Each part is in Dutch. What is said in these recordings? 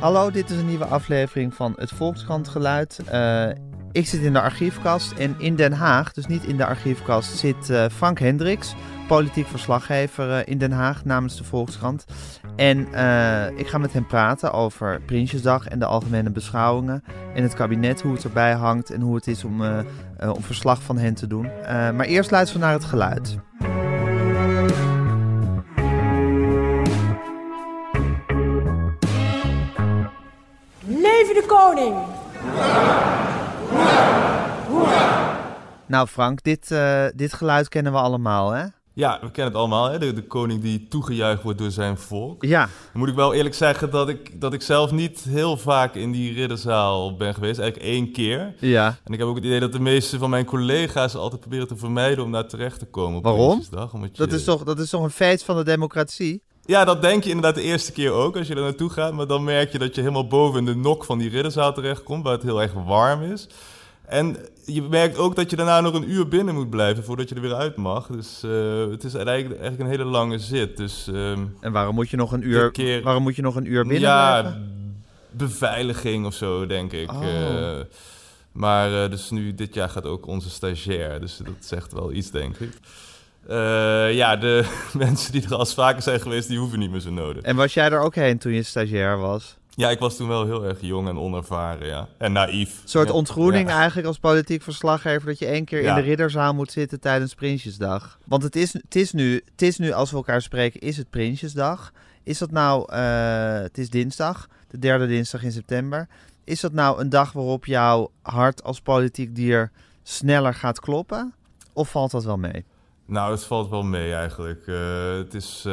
Hallo, dit is een nieuwe aflevering van het Volkskrant Geluid. Uh, ik zit in de archiefkast en in Den Haag, dus niet in de archiefkast, zit uh, Frank Hendricks, politiek verslaggever uh, in Den Haag namens de Volkskrant. En ik ga met hem praten over Prinsjesdag en de algemene beschouwingen en het kabinet, hoe het erbij hangt en hoe het is om, om verslag van hen te doen. maar eerst luisteren we naar het geluid. De koning! Nou Frank, dit, uh, dit geluid kennen we allemaal hè? Ja, we kennen het allemaal, hè? De, de, koning die toegejuicht wordt door zijn volk. Ja. Dan moet ik wel eerlijk zeggen dat ik, dat ik zelf niet heel vaak in die ridderzaal ben geweest. Eigenlijk één keer. Ja. En ik heb ook het idee dat de meeste van mijn collega's altijd proberen te vermijden om daar terecht te komen op Waarom? Omdat je... dat, is toch, dat is toch een feest van de democratie? Ja, dat denk je inderdaad de eerste keer ook als je er naartoe gaat. Maar dan merk je dat je helemaal boven in de nok van die ridderzaal terechtkomt, waar het heel erg warm is. En je merkt ook dat je daarna nog een uur binnen moet blijven voordat je er weer uit mag. Dus uh, het is eigenlijk, eigenlijk een hele lange zit. Dus, um, en waarom moet je nog een uur, keer, waarom moet je nog een uur binnen ja, blijven? beveiliging of zo, denk ik. Oh. Uh, maar uh, dus nu, dit jaar gaat ook onze stagiair. Dus dat zegt wel iets, denk ik. Uh, ja, de mensen die er al vaker zijn geweest, die hoeven niet meer zo nodig. En was jij er ook heen toen je stagiair was? Ja, ik was toen wel heel erg jong en onervaren, ja. En naïef. Een soort ontgroening ja. eigenlijk als politiek verslaggever... dat je één keer ja. in de ridderzaal moet zitten tijdens Prinsjesdag. Want het is, het, is nu, het is nu, als we elkaar spreken, is het Prinsjesdag. Is dat nou, uh, het is dinsdag, de derde dinsdag in september. Is dat nou een dag waarop jouw hart als politiek dier sneller gaat kloppen? Of valt dat wel mee? Nou, het valt wel mee eigenlijk. Uh, het is uh,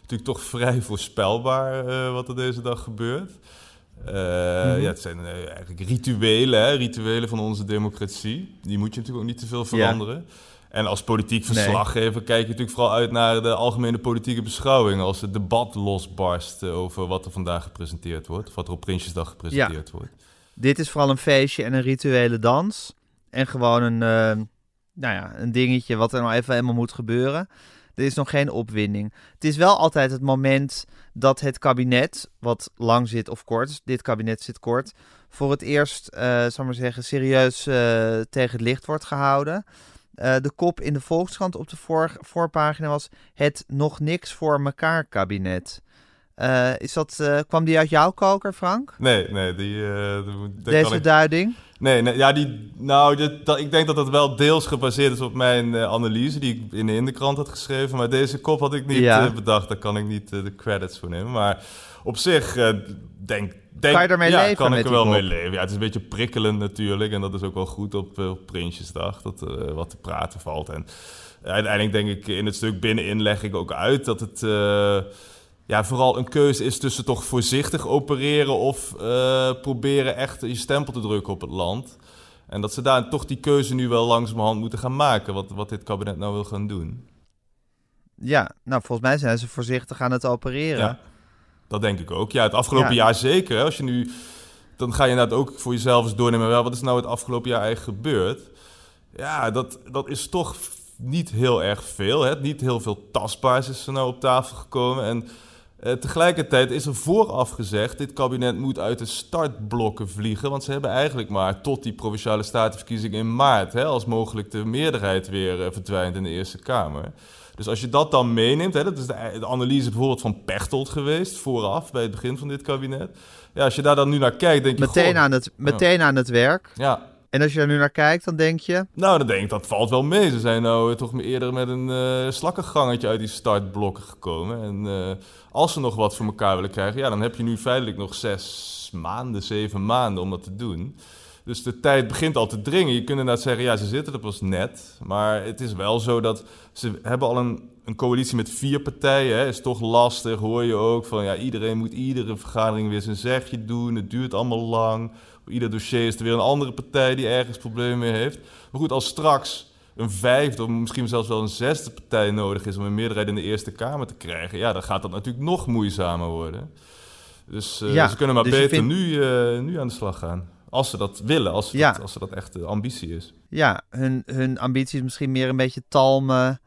natuurlijk toch vrij voorspelbaar uh, wat er deze dag gebeurt. Mm -hmm. Ja, het zijn eigenlijk rituelen, hè? rituelen van onze democratie. Die moet je natuurlijk ook niet te veel veranderen. Ja. En als politiek verslaggever nee. kijk je natuurlijk vooral uit naar de algemene politieke beschouwing. Als het debat losbarst over wat er vandaag gepresenteerd wordt. Of wat er op Prinsjesdag gepresenteerd ja. wordt. Dit is vooral een feestje en een rituele dans. En gewoon een nou ja, een dingetje wat er nou even helemaal moet gebeuren. Er is nog geen opwinding. Het is wel altijd het moment dat het kabinet, wat lang zit of kort, dit kabinet zit kort, voor het eerst, uh, zal maar zeggen, serieus uh, tegen het licht wordt gehouden. Uh, de kop in de Volkskrant op de voor, voorpagina was het nog niks voor mekaar kabinet. Uh, is dat, uh, kwam die uit jouw koker, Frank? Nee, nee. Die, Deze ik... duiding? Nee, nee ja, die, nou, dit, dat, ik denk dat dat wel deels gebaseerd is op mijn analyse die ik in de, in de krant had geschreven. Maar deze kop had ik niet ja. bedacht. Daar kan ik niet de credits voor nemen. Maar op zich denk Denk, kan je ermee ja, leven? kan ik er wel mee leven. Ja, het is een beetje prikkelend natuurlijk. En dat is ook wel goed op, op Prinsjesdag. Dat er wat te praten valt. En uiteindelijk denk ik in het stuk binnenin leg ik ook uit dat het ja, vooral een keuze is tussen toch voorzichtig opereren of uh, proberen echt je stempel te drukken op het land. En dat ze daar toch die keuze nu wel langzamerhand moeten gaan maken, wat, wat dit kabinet nou wil gaan doen. Ja, nou volgens mij zijn ze voorzichtig aan het opereren. Ja, dat denk ik ook. Ja, het afgelopen ja. jaar zeker. Hè. Als je nu, dan ga je inderdaad ook voor jezelf eens doornemen, wel, wat is nou het afgelopen jaar eigenlijk gebeurd? Ja, dat, dat is toch niet heel erg veel. Hè. Niet heel veel tastbaars is er nou op tafel gekomen en... Uh, tegelijkertijd is er vooraf gezegd: dit kabinet moet uit de startblokken vliegen. Want ze hebben eigenlijk maar tot die provinciale statenverkiezing in maart, hè, als mogelijk de meerderheid weer uh, verdwijnt in de Eerste Kamer. Dus als je dat dan meeneemt, hè, dat is de, de, analyse bijvoorbeeld van Pechtold geweest, vooraf bij het begin van dit kabinet. Ja, als je daar dan nu naar kijkt, denk je. Meteen, goh, aan, het, meteen ja. aan het werk. Ja, en als je er nu naar kijkt, dan denk je... Nou, dan denk ik, dat valt wel mee. Ze zijn nou toch eerder met een uh, slakkengangetje uit die startblokken gekomen. En uh, als ze nog wat voor elkaar willen krijgen... ja, dan heb je nu feitelijk nog zes maanden, zeven maanden om dat te doen. Dus de tijd begint al te dringen. Je kunt inderdaad zeggen, ja, ze zitten er pas net. Maar het is wel zo dat ze hebben al een, een coalitie met vier partijen. Hè. Is toch lastig, hoor je ook. Van ja, iedereen moet iedere vergadering weer zijn zegje doen. Het duurt allemaal lang. Op ieder dossier is er weer een andere partij die ergens problemen mee heeft. Maar goed, als straks een vijfde of misschien zelfs wel een zesde partij nodig is om een meerderheid in de Eerste Kamer te krijgen, ja, dan gaat dat natuurlijk nog moeizamer worden. Dus uh, ja, ze kunnen maar dus beter vindt... nu, uh, nu aan de slag gaan. Als ze dat willen, als, ja. dat, als ze dat echt de ambitie is. Ja, hun, hun ambitie is misschien meer een beetje talmen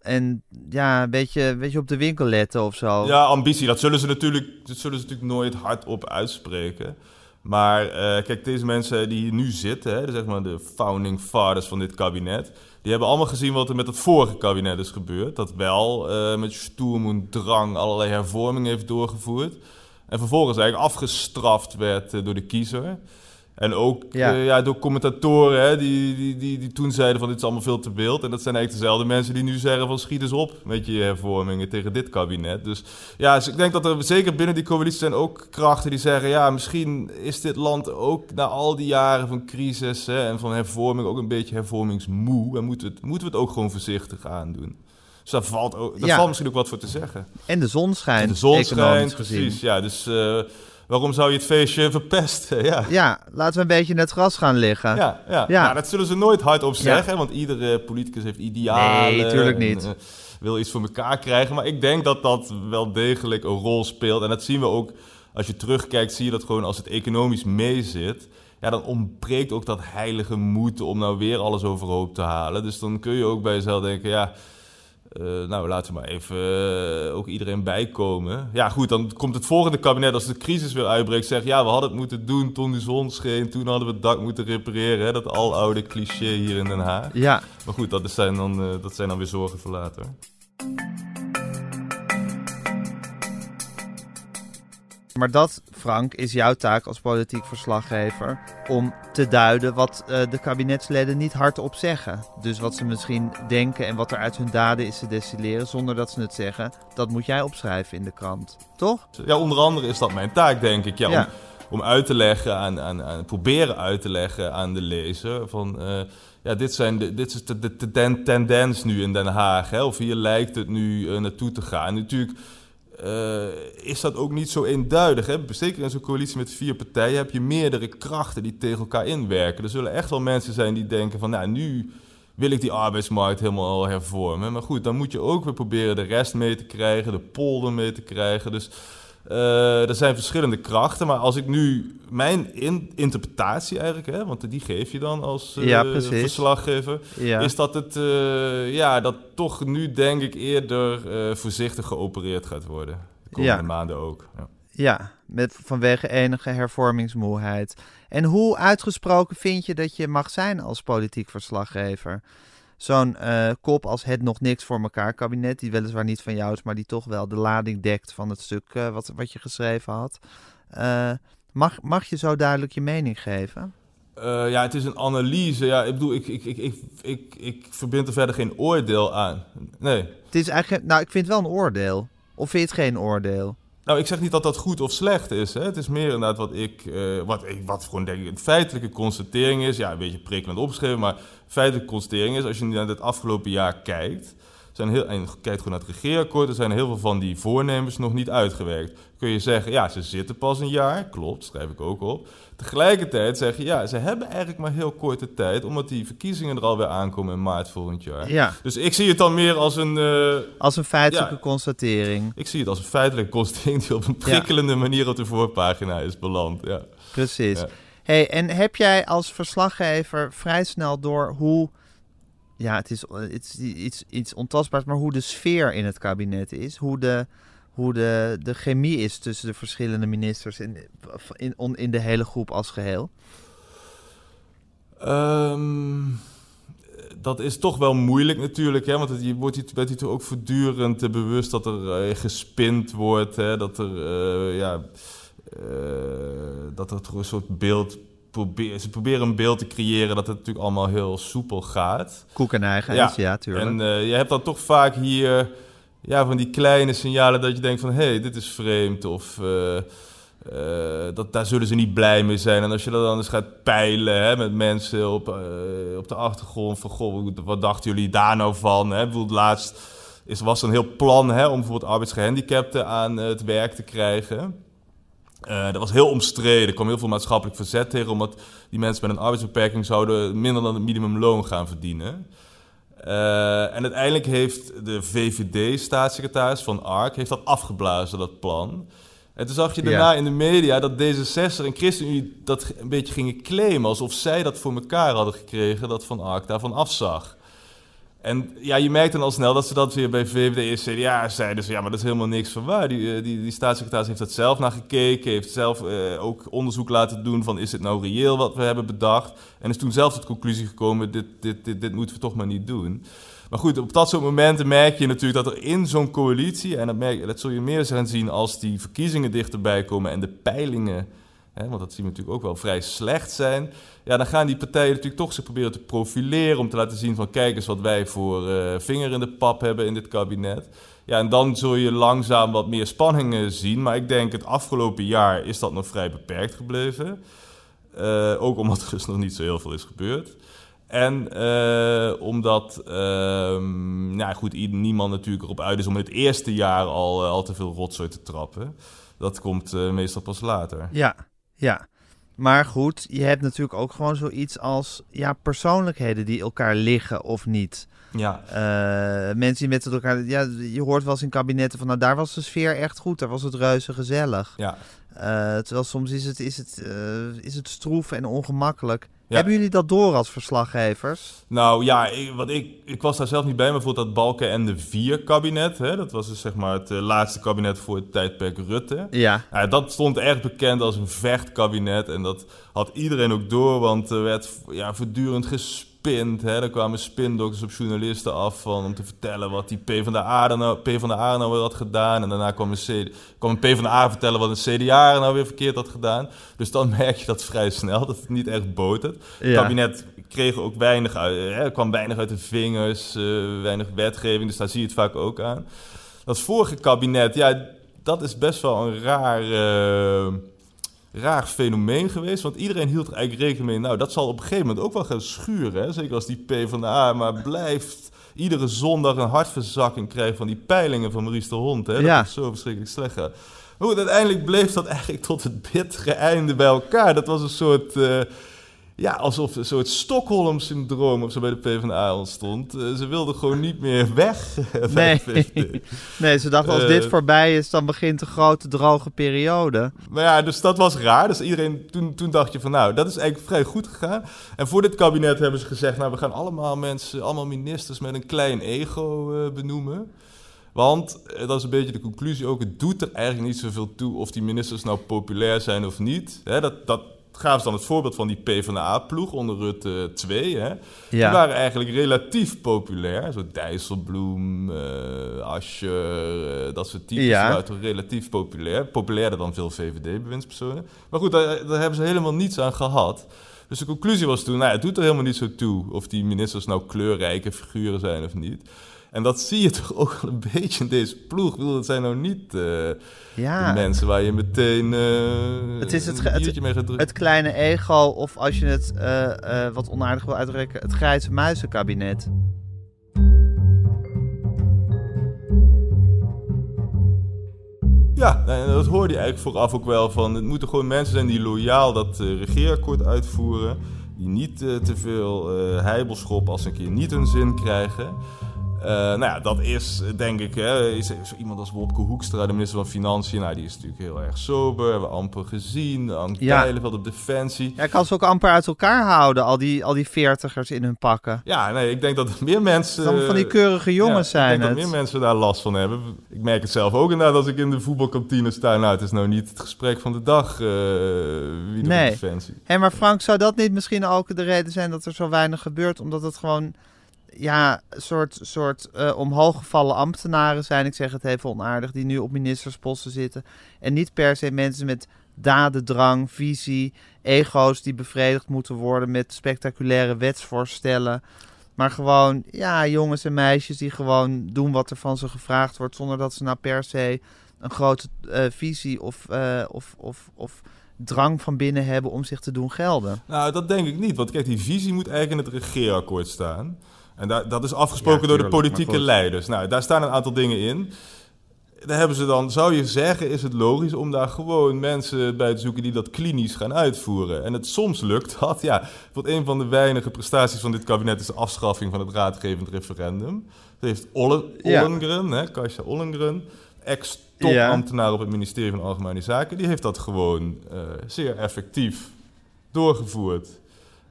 En ja, een beetje, beetje op de winkel letten of zo. Ja, ambitie, dat zullen ze natuurlijk, dat zullen ze natuurlijk nooit hardop uitspreken. Maar eh, kijk, deze mensen die hier nu zitten, hè, zeg maar de founding fathers van dit kabinet, die hebben allemaal gezien wat er met het vorige kabinet is gebeurd. Dat wel uh, met stoem en drang allerlei hervormingen heeft doorgevoerd. En vervolgens eigenlijk afgestraft werd uh, door de kiezer. En ook ja. Uh, ja door commentatoren hè, die, die, die, die toen zeiden van dit is allemaal veel te beeld. En dat zijn eigenlijk dezelfde mensen die nu zeggen van schiet eens op met je hervormingen tegen dit kabinet. Dus ja, dus ik denk dat er zeker binnen die coalitie zijn ook krachten die zeggen... ja, misschien is dit land ook na al die jaren van crisis hè, en van hervorming ook een beetje hervormingsmoe. En moeten we het, moeten we het ook gewoon voorzichtig aandoen. Dus daar valt, ook, daar ja. valt misschien ook wat voor te zeggen. En de zon schijnt. En de zon schijnt, precies. Ja, dus... Uh, Waarom zou je het feestje verpesten? Ja. ja, laten we een beetje in het gras gaan liggen. Ja, ja. ja. Nou, dat zullen ze nooit hardop zeggen, want iedere politicus heeft idealen. Nee, natuurlijk niet. En, uh, wil iets voor elkaar krijgen. Maar ik denk dat dat wel degelijk een rol speelt. En dat zien we ook, als je terugkijkt, zie je dat gewoon als het economisch meezit. Ja, dan ontbreekt ook dat heilige moed om nou weer alles overhoop te halen. Dus dan kun je ook bij jezelf denken, ja uh, nou, laten we maar even uh, ook iedereen bijkomen. Ja, goed, dan komt het volgende kabinet als de crisis weer uitbreekt. Zegt ja, we hadden het moeten doen toen de zon scheen. Toen hadden we het dak moeten repareren. Hè? Dat aloude cliché hier in Den Haag. Ja. Maar goed, dat zijn dan, uh, dat zijn dan weer zorgen voor later. Maar dat, Frank, is jouw taak als politiek verslaggever om te duiden wat uh, de kabinetsleden niet hardop zeggen. Dus wat ze misschien denken en wat er uit hun daden is te destilleren zonder dat ze het zeggen, dat moet jij opschrijven in de krant, toch? Ja, onder andere is dat mijn taak, denk ik. Ja, ja. Om, om, uit te leggen, aan, aan, aan, proberen uit te leggen aan de lezer van... Uh, ja, dit, zijn de, dit is de, de, de, tendens nu in Den Haag. Hè? Of hier lijkt het nu uh, naartoe te gaan. En natuurlijk uh, is dat ook niet zo eenduidig. Hè? Zeker in zo'n coalitie met vier partijen heb je meerdere krachten die tegen elkaar inwerken. Er zullen echt wel mensen zijn die denken van, nou, nu wil ik die arbeidsmarkt helemaal hervormen. Maar goed, dan moet je ook weer proberen de rest mee te krijgen, de polder mee te krijgen. Dus uh, er zijn verschillende krachten, maar als ik nu mijn in interpretatie eigenlijk, hè, want die geef je dan als uh, ja, verslaggever, ja. is dat het uh, ja, dat toch nu denk ik eerder voorzichtig geopereerd gaat worden. De komende ja. maanden ook. Ja, ja met, vanwege enige hervormingsmoeheid. En hoe uitgesproken vind je dat je mag zijn als politiek verslaggever? Zo'n uh, kop als het nog niks voor elkaar kabinet, die weliswaar niet van jou is, maar die toch wel de lading dekt van het stuk uh, wat, wat je geschreven had. Uh, mag, mag je zo duidelijk je mening geven? ja, het is een analyse. Ja, ik bedoel, ik, ik, ik, ik, ik, ik verbind er verder geen oordeel aan. Nee. Het is eigenlijk, nou, ik vind het wel een oordeel. Of vind je het geen oordeel? Nou, ik zeg niet dat dat goed of slecht is. Hè. Het is meer inderdaad wat ik, uh, wat, ik, wat gewoon denk ik een feitelijke constatering is. Ja, een beetje prikkelend opgeschreven, maar feitelijke constatering is, als je naar het afgelopen jaar kijkt, zijn heel, en kijkt gewoon naar het regeerakkoord, er zijn heel veel van die voornemens nog niet uitgewerkt. Kun je zeggen, ja, ze zitten pas een jaar, klopt, schrijf ik ook op. Tegelijkertijd zeg je, ja, ze hebben eigenlijk maar heel korte tijd, omdat die verkiezingen er alweer aankomen in maart volgend jaar. Ja. Dus ik zie het dan meer als een... Uh, als een feitelijke ja, constatering. Ik zie het als een feitelijke constatering die op een prikkelende ja. manier op de voorpagina is beland. Ja. Precies. Hey, en heb jij als verslaggever vrij snel door hoe ja, het is, het is iets, iets ontastbaars, maar hoe de sfeer in het kabinet is, hoe de, hoe de, de chemie is tussen de verschillende ministers in, in, in de hele groep als geheel? Um, dat is toch wel moeilijk natuurlijk, hè? want je wordt je, bent je toch ook voortdurend bewust dat er uh, gespind wordt, hè? dat er, ja, dat er toch een soort beeld probeer, ze proberen een beeld te creëren dat het natuurlijk allemaal heel soepel gaat. Koek en eigen ja, ja tuurlijk. En uh, je hebt dan toch vaak hier ja, van die kleine signalen dat je denkt van... hé, hey, dit is vreemd of... Uh, uh, dat, daar zullen ze niet blij mee zijn. En als je dat dan eens gaat peilen hè, met mensen op, op de achtergrond... van goh, wat dachten jullie daar nou van? Hè? Bijvoorbeeld laatst is, was er een heel plan hè, om bijvoorbeeld arbeidsgehandicapten aan het werk te krijgen... Uh, dat was heel omstreden. Er kwam heel veel maatschappelijk verzet tegen, omdat die mensen met een arbeidsbeperking zouden minder dan het minimumloon gaan verdienen. Uh, en uiteindelijk heeft de VVD-staatssecretaris van ARK heeft dat afgeblazen, dat plan. En toen zag je daarna ja. in de media dat D66 en ChristenUnie dat een beetje gingen claimen, alsof zij dat voor elkaar hadden gekregen, dat Van Ark daarvan afzag. En ja, je merkt dan al snel dat ze dat weer bij VVD en CDA zeiden. Ze, ja, maar dat is helemaal niks van waar. Die, eh, die, die staatssecretaris heeft dat zelf naar gekeken. Heeft zelf eh, ook onderzoek laten doen van is het nou reëel wat we hebben bedacht. En is toen zelf tot de conclusie gekomen, dit, dit, dit, dit moeten we toch maar niet doen. Maar goed, op dat soort momenten merk je natuurlijk dat er in zo'n coalitie... en dat, merk, dat zul je meer gaan zien als die verkiezingen dichterbij komen... en de peilingen want dat zien we natuurlijk ook wel vrij slecht zijn. Ja, dan gaan die partijen natuurlijk toch zich proberen te profileren om te laten zien van kijk eens wat wij voor uh, vinger in de pap hebben in dit kabinet. Ja, en dan zul je langzaam wat meer spanningen zien. Maar ik denk het afgelopen jaar is dat nog vrij beperkt gebleven. Uh, ook omdat er dus nog niet zo heel veel is gebeurd. En omdat, uh, nou goed, niemand natuurlijk erop uit is om het eerste jaar al, al te veel rotzooi te trappen. Dat komt meestal pas later. Ja, ja, maar goed, je hebt natuurlijk ook gewoon zoiets als ja, persoonlijkheden die elkaar liggen of niet. Ja. Uh, mensen die met elkaar. Ja, je hoort wel eens in kabinetten van. Nou, daar was de sfeer echt goed. Daar was het reuze gezellig. Ja. Uh, terwijl soms is het, is, het, uh, is het stroef en ongemakkelijk. Hebben jullie dat door als verslaggevers? Nou ja, ik, wat ik, ik was daar zelf niet bij, maar voor dat Balken en de Vier kabinet. Hè, dat was dus zeg maar het uh, laatste kabinet voor het tijdperk Rutte. Ja. ja. Dat stond erg bekend als een vechtkabinet. En dat had iedereen ook door, want er werd ja, voortdurend gespeeld gespind. Hè? Er kwamen spindokters op journalisten af van, om te vertellen wat die PvdA nou, PvdA nou weer had gedaan. En daarna kwam een, CD, kwam een PvdA vertellen wat een CDA nou weer verkeerd had gedaan. Dus dan merk je dat vrij snel, dat het niet echt botert. Het kabinet kreeg ook weinig uit, hè? er kwam weinig uit de vingers, uh, weinig wetgeving, dus daar zie je het vaak ook aan. Dat vorige kabinet, ja, dat is best wel een raar... Uh, raar fenomeen geweest. Want iedereen hield er eigenlijk rekening mee. Nou, dat zal op een gegeven moment ook wel gaan schuren. Hè? Zeker als die PvdA maar blijft iedere zondag een hartverzakking krijgen van die peilingen van Maurice de Hond. Hè? Dat ja. is zo verschrikkelijk slecht gaat. Maar goed, uiteindelijk bleef dat eigenlijk tot het bittere einde bij elkaar. Dat was een soort... Uh, ja, alsof een soort Stockholm-syndroom of zo bij de PvdA ontstond. Uh, ze wilden gewoon niet meer weg. nee. nee, ze dachten als uh, dit voorbij is, dan begint de grote droge periode. Maar ja, dus dat was raar. Dus iedereen, toen, toen dacht je van nou, dat is eigenlijk vrij goed gegaan. En voor dit kabinet hebben ze gezegd, nou, we gaan allemaal mensen, allemaal ministers met een klein ego uh, benoemen. Want, dat is een beetje de conclusie ook, het doet er eigenlijk niet zoveel toe of die ministers nou populair zijn of niet. Hè, dat, dat, gaven ze dan het voorbeeld van die PvdA-ploeg onder Rutte 2. Hè? Die waren eigenlijk relatief populair. Zo Dijsselbloem, uh, Ascher, uh, dat soort types ja. waren relatief populair. Populairder dan veel VVD-bewindspersonen. Maar goed, daar, daar, hebben ze helemaal niets aan gehad. Dus de conclusie was toen, nou, het doet er helemaal niet zo toe... of die ministers nou kleurrijke figuren zijn of niet... En dat zie je toch ook wel een beetje in deze ploeg. Ik bedoel, dat zijn nou niet uh, ja. de mensen waar je meteen uh, het is het, het, mee gaat drukken. Het kleine ego, of als je het uh, wat onaardig wil uitdrukken, het grijze muizenkabinet. Ja, dat hoorde je eigenlijk vooraf ook wel van. Het moeten gewoon mensen zijn die loyaal dat regeerakkoord uitvoeren. Die niet te veel heibelschop als een keer niet hun zin krijgen. Uh, nou ja, dat is denk ik, hè, is, iemand als Wopke Hoekstra, de minister van Financiën, nou, die is natuurlijk heel erg sober, hebben we amper gezien, aan ja. wat op Defensie. Ja, kan ze ook amper uit elkaar houden, al die, al die veertigers in hun pakken. Ja, nee, ik denk dat er meer mensen... Dan van die keurige jongens zijn Ik denk het. dat meer mensen daar last van hebben. Ik merk het zelf ook inderdaad als ik in de voetbalkantine sta. Nou, het is nou niet het gesprek van de dag, uh, wie nee. Defensie. Hé, maar Frank, zou dat niet misschien ook de reden zijn dat er zo weinig gebeurt, omdat het gewoon ja, soort, soort uh, omhooggevallen ambtenaren zijn, ik zeg het even onaardig, die nu op ministersposten zitten. En niet per se mensen met dadendrang, visie, ego's die bevredigd moeten worden met spectaculaire wetsvoorstellen. Maar gewoon, ja, jongens en meisjes die gewoon doen wat er van ze gevraagd wordt, zonder dat ze nou per se een grote uh, visie of, uh, of, of, of drang van binnen hebben om zich te doen gelden. Nou, dat denk ik niet. Want kijk, die visie moet eigenlijk in het regeerakkoord staan. En dat, dat is afgesproken door de politieke leiders. Nou, daar staan een aantal dingen in. Daar hebben ze dan, zou je zeggen, is het logisch om daar gewoon mensen bij te zoeken die dat klinisch gaan uitvoeren. En het soms lukt dat, ja. Want een van de weinige prestaties van dit kabinet is de afschaffing van het raadgevend referendum. Dat heeft Olle, Ollengren, ja. hè, Kasia Ollengren, ex-topambtenaar op het ministerie van Algemene Zaken, die heeft dat gewoon uh, zeer effectief doorgevoerd.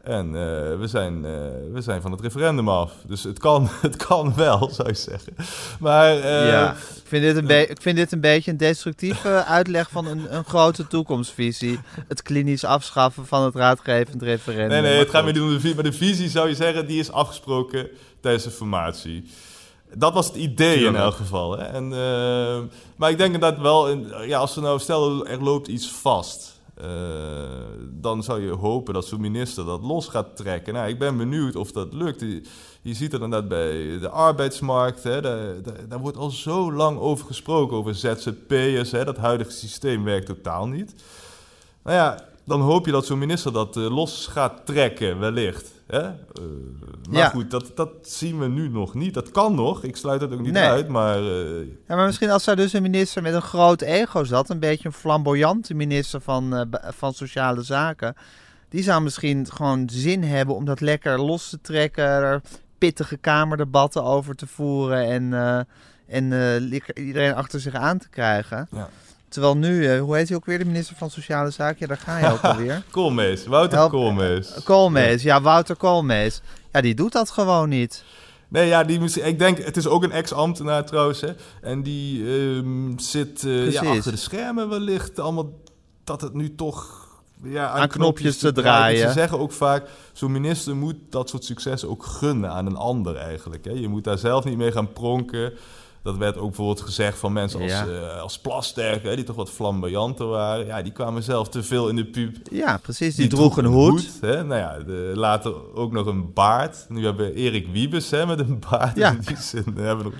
En uh, we, zijn, uh, we zijn van het referendum af. Dus het kan, het kan wel, zou je zeggen. Maar, uh, ja, ik vind, dit een ik vind dit een beetje een destructieve uitleg van een, een grote toekomstvisie. Het klinisch afschaffen van het raadgevend referendum. Nee, nee, het gaat de visie. Maar de visie, zou je zeggen, die is afgesproken tijdens de formatie. Dat was het idee Tuurlijk. in elk geval. Hè? En, maar ik denk dat wel, ja, als er nou, stel er loopt iets vast... Uh, dan zou je hopen dat zo'n minister dat los gaat trekken. Nou, ik ben benieuwd of dat lukt. Je, ziet het inderdaad bij de arbeidsmarkt. Hè, daar, daar, daar, wordt al zo lang over gesproken, over ZZP'ers. Dat huidige systeem werkt totaal niet. Nou ja, dan hoop je dat zo'n minister dat uh, los gaat trekken, wellicht. Hè? Uh, maar ja. goed, dat, dat zien we nu nog niet. Dat kan nog, ik sluit het ook niet nee. uit, maar... Uh... Ja, maar misschien als er dus een minister met een groot ego zat... een beetje een flamboyante minister van, uh, van Sociale Zaken... die zou misschien gewoon zin hebben om dat lekker los te trekken... er pittige kamerdebatten over te voeren... en, en iedereen achter zich aan te krijgen... Ja. Terwijl nu, uh, hoe heet hij ook weer, de minister van Sociale Zaken? Ja, daar ga je ook alweer. Koolmees, Wouter Help, Koolmees. Koolmees, ja. Wouter Koolmees. Ja, die doet dat gewoon niet. Nee, ja, die ik denk, het is ook een ex-ambtenaar trouwens, hè. En die um, zit uh, ja, achter de schermen wellicht allemaal, dat het nu toch ja, aan, aan knopjes, knopjes, te draaien. Ze zeggen ook vaak, zo'n minister moet dat soort successen ook gunnen aan een ander eigenlijk. Hè. Je moet daar zelf niet mee gaan pronken. Dat werd ook bijvoorbeeld gezegd van mensen als, ja. uh, als Plasterk, hè, die toch wat flamboyanter waren. Ja, die kwamen zelf te veel in de pub. Ja, precies. Die, die droegen een hoed. hoed hè. Nou ja, de, later ook nog een baard. Nu hebben we Erik Wiebes hè, met een baard. Ja. In die zin hebben we nog...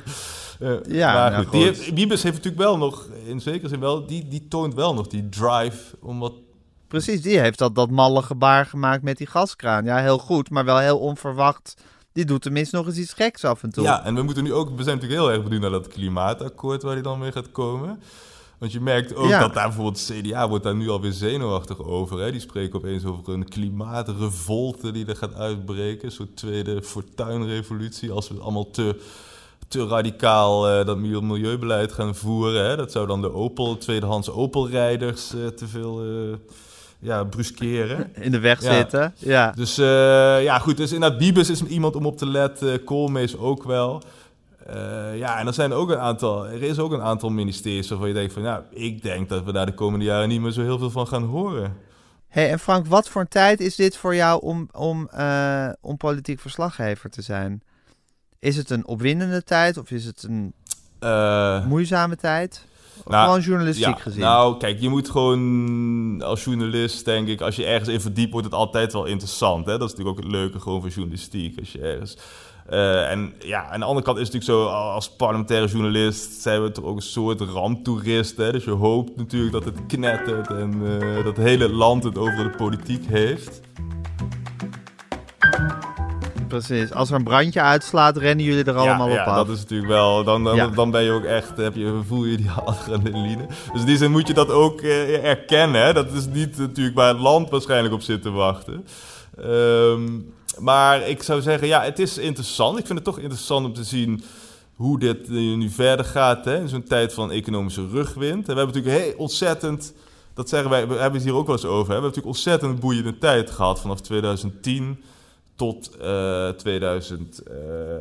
Uh, ja, maar goed, nou, goed. Die, Wiebes heeft natuurlijk wel nog, in zekere zin wel, die, die toont wel nog die drive om wat Precies, die heeft dat, dat malle gebaar gemaakt met die gaskraan. Ja, heel goed, maar wel heel onverwacht die doet tenminste nog eens iets geks af en toe. Ja, en we moeten nu ook, we zijn natuurlijk heel erg benieuwd naar dat klimaatakkoord waar hij dan mee gaat komen. Want je merkt ook dat daar bijvoorbeeld CDA wordt daar nu alweer zenuwachtig over. Hè? Die spreken opeens over een klimaatrevolte die er gaat uitbreken. Een soort tweede fortuinrevolutie. Als we allemaal te, te radicaal uh, dat milieubeleid gaan voeren. Hè? Dat zou dan de Opel, tweedehands Opel-rijders uh, te veel... Uh, ja, bruskeren. In de weg zitten, ja. Dus uh, ja, goed. Dus inderdaad, Bibus is iemand om op te letten. Koolmees ook wel. Uh, ja, en er zijn ook een aantal... Er is ook een aantal ministeries waarvan je denkt van... Ja, ik denk dat we daar de komende jaren niet meer zo heel veel van gaan horen. hey, en Frank, wat voor een tijd is dit voor jou om, om, uh, om politiek verslaggever te zijn? Is het een opwindende tijd of is het een moeizame tijd? Nou, gewoon journalistiek ja, gezien. Nou, kijk, je moet gewoon als journalist, denk ik, als je ergens in verdiept, wordt het altijd wel interessant. Hè? Dat is natuurlijk ook het leuke gewoon van journalistiek. Als je ergens. Uh, en ja, aan de andere kant is het natuurlijk zo, als parlementaire journalist zijn we toch ook een soort ramptoerist. Hè? Dus je hoopt natuurlijk dat het knettert en uh, dat het hele land het over de politiek heeft. Precies. Als er een brandje uitslaat, rennen jullie er allemaal ja, op ja, af. dat is natuurlijk wel... Dan, dan, dan ben je ook echt... Heb je, voel je die adrenaline. Dus in die zin moet je dat ook uh, erkennen. Hè? Dat is niet natuurlijk waar het land waarschijnlijk op zit te wachten. Um, maar ik zou zeggen, ja, het is interessant. Ik vind het toch interessant om te zien hoe dit nu verder gaat. Hè? In zo'n tijd van economische rugwind. En we hebben natuurlijk heel ontzettend... Dat zeggen wij, we hebben het hier ook wel eens over. Hè? We hebben natuurlijk ontzettend boeiende tijd gehad vanaf 2010 tot uh, 2000, uh,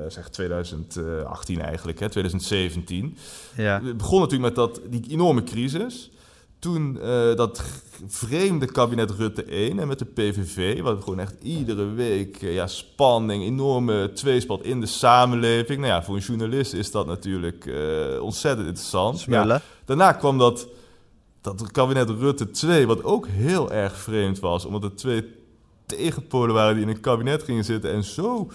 zeg 2018 eigenlijk, hè, 2017. Ja. Het begon natuurlijk met dat, die enorme crisis. Toen uh, dat vreemde kabinet Rutte 1 en met de PVV, wat gewoon echt iedere week ja, spanning, enorme tweespalt in de samenleving. Nou ja, voor een journalist is dat natuurlijk ontzettend interessant. Ja, daarna kwam dat, dat kabinet Rutte 2, wat ook heel erg vreemd was, omdat het twee tegenpolen waren die in een kabinet gingen zitten en zo,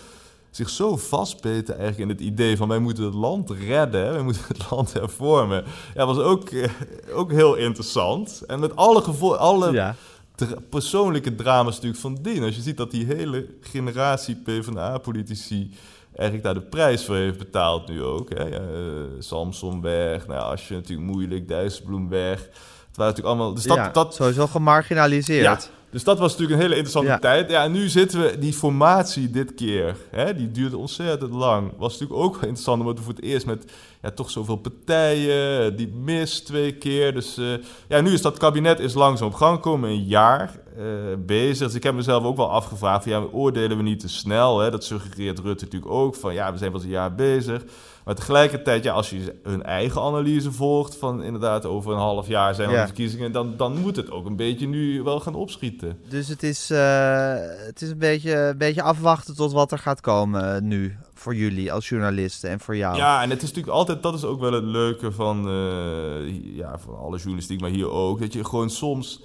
zich zo vastbeten eigenlijk in het idee van wij moeten het land redden, wij moeten het land hervormen. Ja, was ook, eh, ook heel interessant. En met alle, gevo alle ja. dra persoonlijke drama's natuurlijk van dien. Als je ziet dat die hele generatie PvdA-politici eigenlijk daar de prijs voor heeft betaald nu ook. Hè. Ja, uh, Samson weg, nou, als je natuurlijk moeilijk, Dijsselbloem weg. Het waren natuurlijk allemaal... Dus dat, ja, dat, sowieso gemarginaliseerd. Ja, Dus dat was natuurlijk een hele interessante Ja. tijd. Ja, en nu zitten we, die formatie dit keer, hè, die duurde ontzettend lang. Was natuurlijk ook wel interessant, omdat we voor het eerst met ja, toch zoveel partijen, die mis twee keer. Dus eh, ja, nu is dat kabinet is langzaam op gang gekomen, een jaar eh, bezig. Dus ik heb mezelf ook wel afgevraagd, van, ja, oordelen we niet te snel? Hè? Dat suggereert Rutte natuurlijk ook, van ja, we zijn pas een jaar bezig. Maar tegelijkertijd, ja, als je hun eigen analyse volgt van inderdaad over een half jaar zijn er Ja. verkiezingen, dan, dan moet het ook een beetje nu wel gaan opschieten. Dus het is, eh, het is een, beetje, een beetje afwachten tot wat er gaat komen eh, nu. Voor jullie als journalisten en voor jou. Ja, en het is natuurlijk altijd, dat is ook wel het leuke van, eh, ja, van alle journalistiek, maar hier ook. Dat je gewoon soms,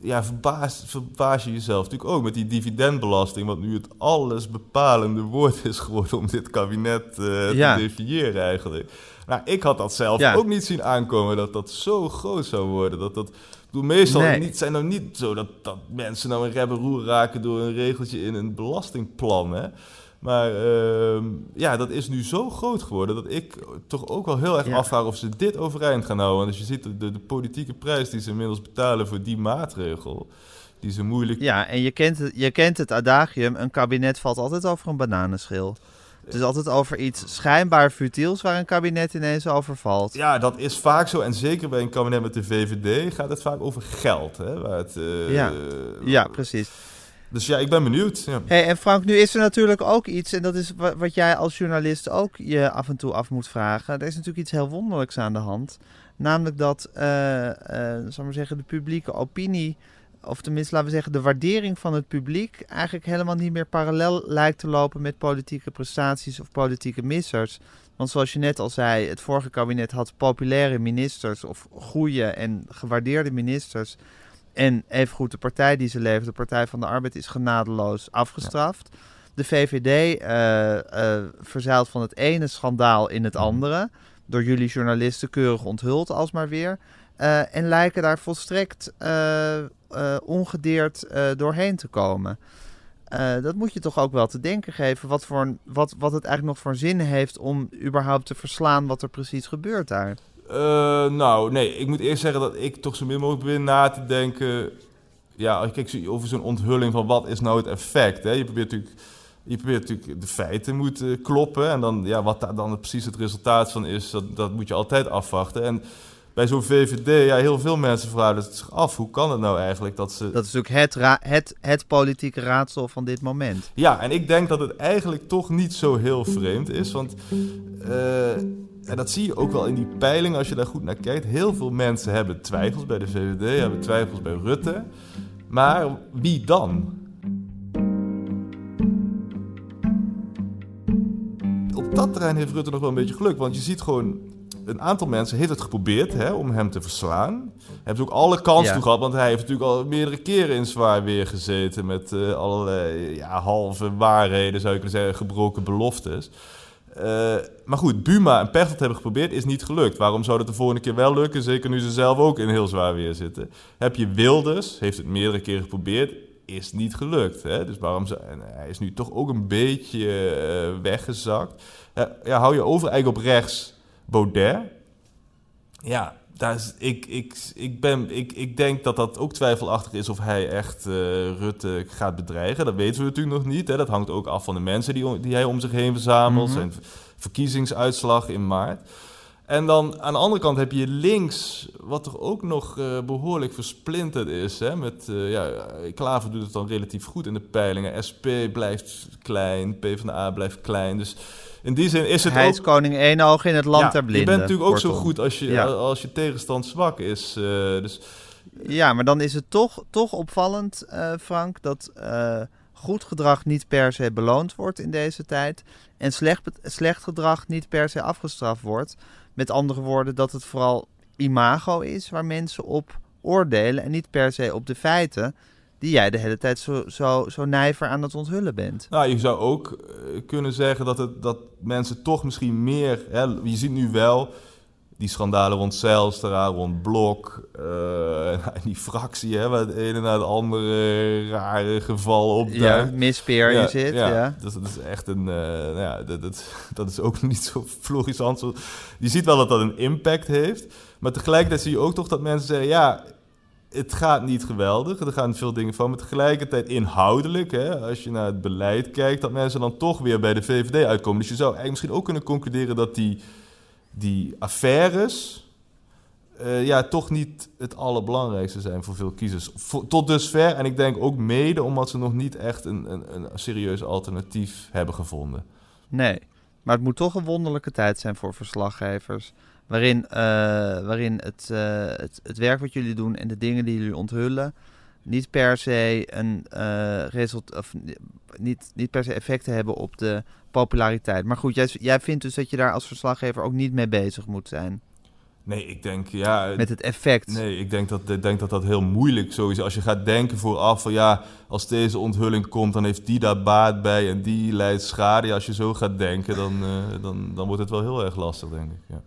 ja, verbaas, verbaas je jezelf natuurlijk ook met die dividendbelasting, wat nu het alles bepalende woord is geworden om dit kabinet eh, Ja. te definiëren eigenlijk. Nou, ik had dat zelf Ja. ook niet zien aankomen, dat dat zo groot zou worden. Dat dat, ik bedoel, meestal Nee. niet, zijn nou niet zo dat, dat mensen nou een rep en roer raken door een regeltje in een belastingplan, hè. Maar ehm, ja, dat is nu zo groot geworden dat ik toch ook wel heel erg Ja. afvraag of ze dit overeind gaan houden. Want als je ziet de, de, de politieke prijs die ze inmiddels betalen voor die maatregel, die ze moeilijk... Ja, en je kent, het, je kent het adagium, een kabinet valt altijd over een bananenschil. Het is altijd over iets schijnbaar futiels waar een kabinet ineens over valt. Ja, dat is vaak zo. En zeker bij een kabinet met de VVD gaat het vaak over geld. Hè, waar het, eh, Ja. Ja, precies. Dus ja, ik ben benieuwd. Ja. Hey, en Frank, nu is er natuurlijk ook iets, en dat is wa- wat jij als journalist ook je af en toe af moet vragen. Er is natuurlijk iets heel wonderlijks aan de hand. Namelijk dat, zal ik maar zeggen, de publieke opinie, of tenminste laten we zeggen, de waardering van het publiek eigenlijk helemaal niet meer parallel lijkt te lopen met politieke prestaties of politieke missers. Want zoals je net al zei, het vorige kabinet had populaire ministers of goede en gewaardeerde ministers. En evengoed de partij die ze levert, de Partij van de Arbeid, is genadeloos afgestraft. De VVD eh eh verzeilt van het ene schandaal in het andere. Door jullie journalisten keurig onthuld alsmaar weer. Eh, en lijken daar volstrekt ongedeerd doorheen te komen. Dat moet je toch ook wel te denken geven. Wat, voor wat, wat het eigenlijk nog voor zin heeft om überhaupt te verslaan wat er precies gebeurt daar. Eh, nou, nee, ik moet eerst zeggen dat ik toch zo min mogelijk begin na te denken. Ja, kijk, over zo'n onthulling van wat is nou het effect. Hè? Je probeert natuurlijk. Je probeert natuurlijk de feiten moeten kloppen. En dan, ja, wat daar dan precies het resultaat van is, dat, dat moet je altijd afwachten. En bij zo'n VVD, ja, heel veel mensen vragen zich af, hoe kan het nou eigenlijk dat ze... Dat is natuurlijk het, het, het politieke raadsel van dit moment. Ja, en ik denk dat het eigenlijk toch niet zo heel vreemd is. Want eh, en dat zie je ook wel in die peiling als je daar goed naar kijkt. Heel veel mensen hebben twijfels bij de VVD, hebben twijfels bij Rutte. Maar wie dan? Op dat terrein heeft Rutte nog wel een beetje geluk. Want je ziet gewoon, een aantal mensen heeft het geprobeerd hè, om hem te verslaan. Hebben ze ook alle kans Ja. toe gehad, want hij heeft natuurlijk al meerdere keren in zwaar weer gezeten. Met eh, allerlei ja, halve waarheden, zou je kunnen zeggen, gebroken beloftes. Eh, maar goed, Buma en Pechtold hebben geprobeerd, is niet gelukt. Waarom zou dat de volgende keer wel lukken? Zeker nu ze zelf ook in heel zwaar weer zitten. Heb je Wilders, heeft het meerdere keren geprobeerd, is niet gelukt. Hè? Dus waarom en hij is nu toch ook een beetje eh, weggezakt. Eh, ja, hou je over eigenlijk op rechts Baudet. Ja, daar is, ik, ik, ik, ben, ik, ik denk dat dat ook twijfelachtig is of hij echt eh, Rutte gaat bedreigen. Dat weten we natuurlijk nog niet. Hè. Dat hangt ook af van de mensen die, die hij om zich heen verzamelt. Mhm. Zijn verkiezingsuitslag in maart. En dan aan de andere kant heb je links, wat toch ook nog eh, behoorlijk versplinterd is. Hè? Met, eh, ja, Klaver doet het dan relatief goed in de peilingen. SP blijft klein, PvdA blijft klein. Dus in die zin is het Hij ook... is koning één oog in het land Ja, der blinden. Je bent natuurlijk ook zo goed als je, Ja. als je tegenstand zwak is. eh, dus Ja, maar dan is het toch, toch opvallend, Frank, dat goed gedrag niet per se beloond wordt in deze tijd. En slecht, slecht gedrag niet per se afgestraft wordt. Met andere woorden, dat het vooral imago is waar mensen op oordelen. En niet per se op de feiten die jij de hele tijd zo, zo, zo nijver aan het onthullen bent. Nou, je zou ook eh, kunnen zeggen dat, het, dat mensen toch misschien meer... Hè, je ziet nu wel die schandalen rond Zijlstra, rond Blok... en die fractie, hè, waar het ene na het andere rare geval Ja, opduikt. mispeer je zit, ja. Dus dat is echt een... eh, nou ja, dat, dat, dat is ook niet zo florissant. Je ziet wel dat dat een impact heeft. Maar tegelijkertijd zie je ook toch dat mensen zeggen... Ja, het gaat niet geweldig. Er gaan veel dingen van. Maar tegelijkertijd inhoudelijk, hè, als je naar het beleid kijkt, dat mensen dan toch weer bij de VVD uitkomen. Dus je zou eigenlijk misschien ook kunnen concluderen dat die, die affaires. eh, ja, toch niet het allerbelangrijkste zijn voor veel kiezers. Tot dusver. En ik denk ook mede omdat ze nog niet echt een, een, een serieus alternatief hebben gevonden. Nee, maar het moet toch een wonderlijke tijd zijn voor verslaggevers. Waarin, eh, waarin het, eh, het, het werk wat jullie doen en de dingen die jullie onthullen. Niet per se een eh result, of ni- niet, niet per se effecten hebben op de populariteit. Maar goed, jij, jij vindt dus dat je daar als verslaggever ook niet mee bezig moet zijn. Nee, ik denk, ja... Met het effect. Nee, ik denk dat, ik denk dat dat heel moeilijk sowieso. Als je gaat denken vooraf van ja, als deze onthulling komt, dan heeft die daar baat bij en die leidt schade. Ja, als je zo gaat denken, dan, eh, dan, dan wordt het wel heel erg lastig, denk ik. Ja.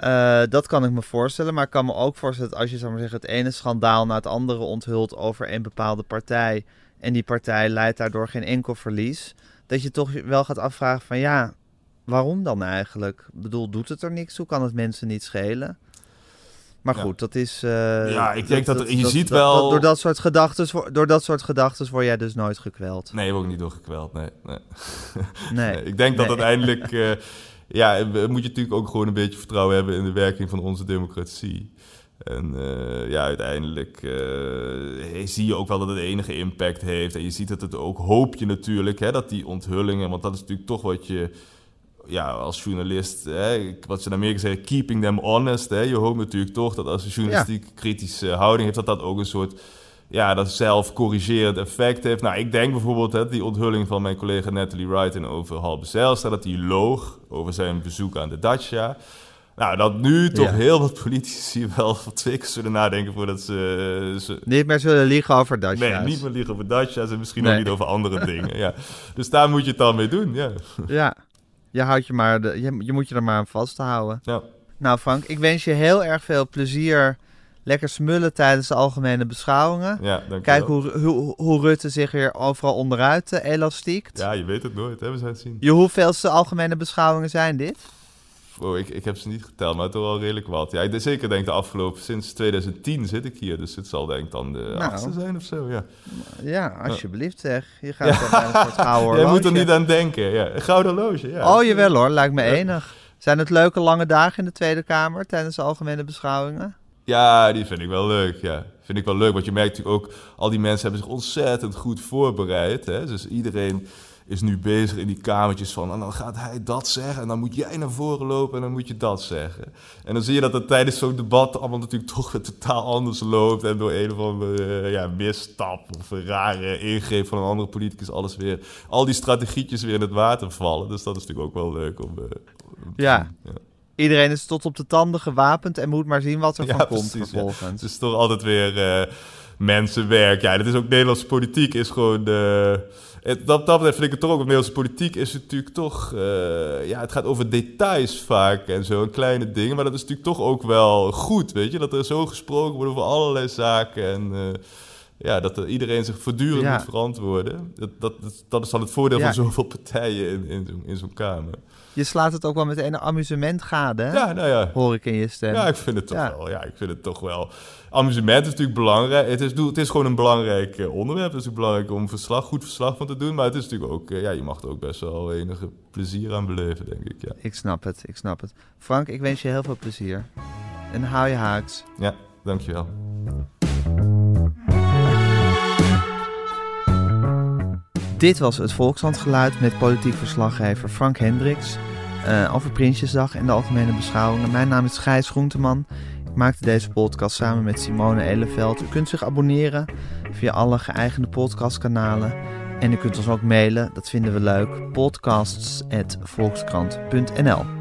Eh, dat kan ik me voorstellen, maar ik kan me ook voorstellen dat als je zou maar zeggen, het ene schandaal na het andere onthult over een bepaalde partij en die partij leidt daardoor geen enkel verlies, dat je toch wel gaat afvragen van ja, waarom dan eigenlijk? Ik bedoel, doet het er niks toe? Kan het mensen niet schelen? Maar Ja. goed, dat is. eh, Ja, ik denk dat je ziet wel- door dat soort gedachten, door dat soort gedachten word jij dus nooit gekweld. Nee, ook niet doorgekweld, nee. nee. Nee. Nee, ik denk dat uiteindelijk... eh, ja, moet je natuurlijk ook gewoon een beetje vertrouwen hebben in de werking van onze democratie. En eh, ja, uiteindelijk eh, zie je ook wel dat het enige impact heeft. En je ziet dat het ook, hoop je natuurlijk, hè, dat die onthullingen... Want dat is natuurlijk toch wat je ja, als journalist, hè, wat ze in Amerika zeggen, keeping them honest. Hè, je hoopt natuurlijk toch dat als een journalistiek kritische houding heeft, dat dat ook een soort ja, dat zelfcorrigerend effect heeft. Nou, ik denk bijvoorbeeld hè, die onthulling van mijn collega Natalie Wright over Halbe Zijlstra, dat hij loog over zijn bezoek aan de Dacia. Nou, dat nu toch Ja. heel wat politici wel twee keer zullen nadenken voordat ze... ze Niet meer zullen liegen over dat nee, niet meer liegen over Dacia's en misschien Nee. ook niet over andere dingen. Ja. Dus daar moet je het dan mee doen, ja. Ja, je, houdt je, maar de, je, je moet je er maar aan vasthouden. ja. Nou Frank, ik wens je heel erg veel plezier. Lekker smullen tijdens de algemene beschouwingen. Ja, Kijk hoe, hoe, hoe Rutte zich weer overal onderuit eh, elastiekt. Ja, je weet het nooit, hè? we zijn het zien. Je hoeveelste algemene beschouwingen zijn dit? Oh, ik, ik heb ze niet geteld, maar toch wel redelijk wat. Ja, ik denk- zeker denk de afgelopen, sinds 2010 zit ik hier, dus het zal denk ik dan de Nou. achtste zijn of zo, ja. Ja, alsjeblieft zeg. Je gaat een soort gouden Jij moet er niet aan denken, ja. Een gouden horloge, ja. Oh jawel hoor, lijkt me enig. Zijn het leuke lange dagen in de Tweede Kamer tijdens de algemene beschouwingen? Ja, die vind ik wel leuk, ja. Vind ik wel leuk, want je merkt natuurlijk ook... al die mensen hebben zich ontzettend goed voorbereid, hè. Dus iedereen is nu bezig in die kamertjes van... en dan gaat hij dat zeggen en dan moet jij naar voren lopen en dan moet je dat zeggen. En dan zie je dat het tijdens zo'n debat allemaal natuurlijk toch weer totaal anders loopt... en door een of andere eh, ja, misstap of een rare ingreep van een andere politicus... alles weer, al die strategietjes weer in het water vallen. Dus dat is natuurlijk ook wel leuk om... eh, om ja. Iedereen is tot op de tanden gewapend en moet maar zien wat er Ja, van komt precies, ja. vervolgens. Het is toch altijd weer eh, mensenwerk. Ja, dat is ook Nederlandse politiek is gewoon... eh, het, dat, dat betreft vind ik het toch ook... Nederlandse politiek is natuurlijk toch... eh, ja, het gaat over details vaak en zo. En kleine dingen. Maar dat is natuurlijk toch ook wel goed, weet je. Dat er zo gesproken wordt over allerlei zaken. En ja, dat er iedereen zich voortdurend Ja. moet verantwoorden. Dat, dat, dat, is dan het voordeel Ja. van zoveel partijen in, in, in zo'n kamer. Je slaat het ook wel met een amusement gade, hè? Ja, nou ja. hoor ik in je stem. Ja, ik vind het toch Ja. wel. Ja, ik vind het toch wel. Amusement is natuurlijk belangrijk. Het is, het is gewoon een belangrijk eh, onderwerp. Het is natuurlijk belangrijk om verslag, goed verslag van te doen. Maar het is natuurlijk ook, eh, ja, je mag er ook best wel enige plezier aan beleven, denk ik. Ja, Ik snap het, ik snap het. Frank, ik wens je heel veel plezier. En hou je haaks. ja dankjewel. Dit was het Volkshandgeluid met politiek verslaggever Frank Hendricks. eh, over Prinsjesdag en de algemene beschouwingen. Mijn naam is Gijs Groenteman. Ik maakte deze podcast samen met Simone Eleveld. U kunt zich abonneren via alle geëigende podcastkanalen. En u kunt ons ook mailen, dat vinden we leuk. podcasts.volkskrant.nl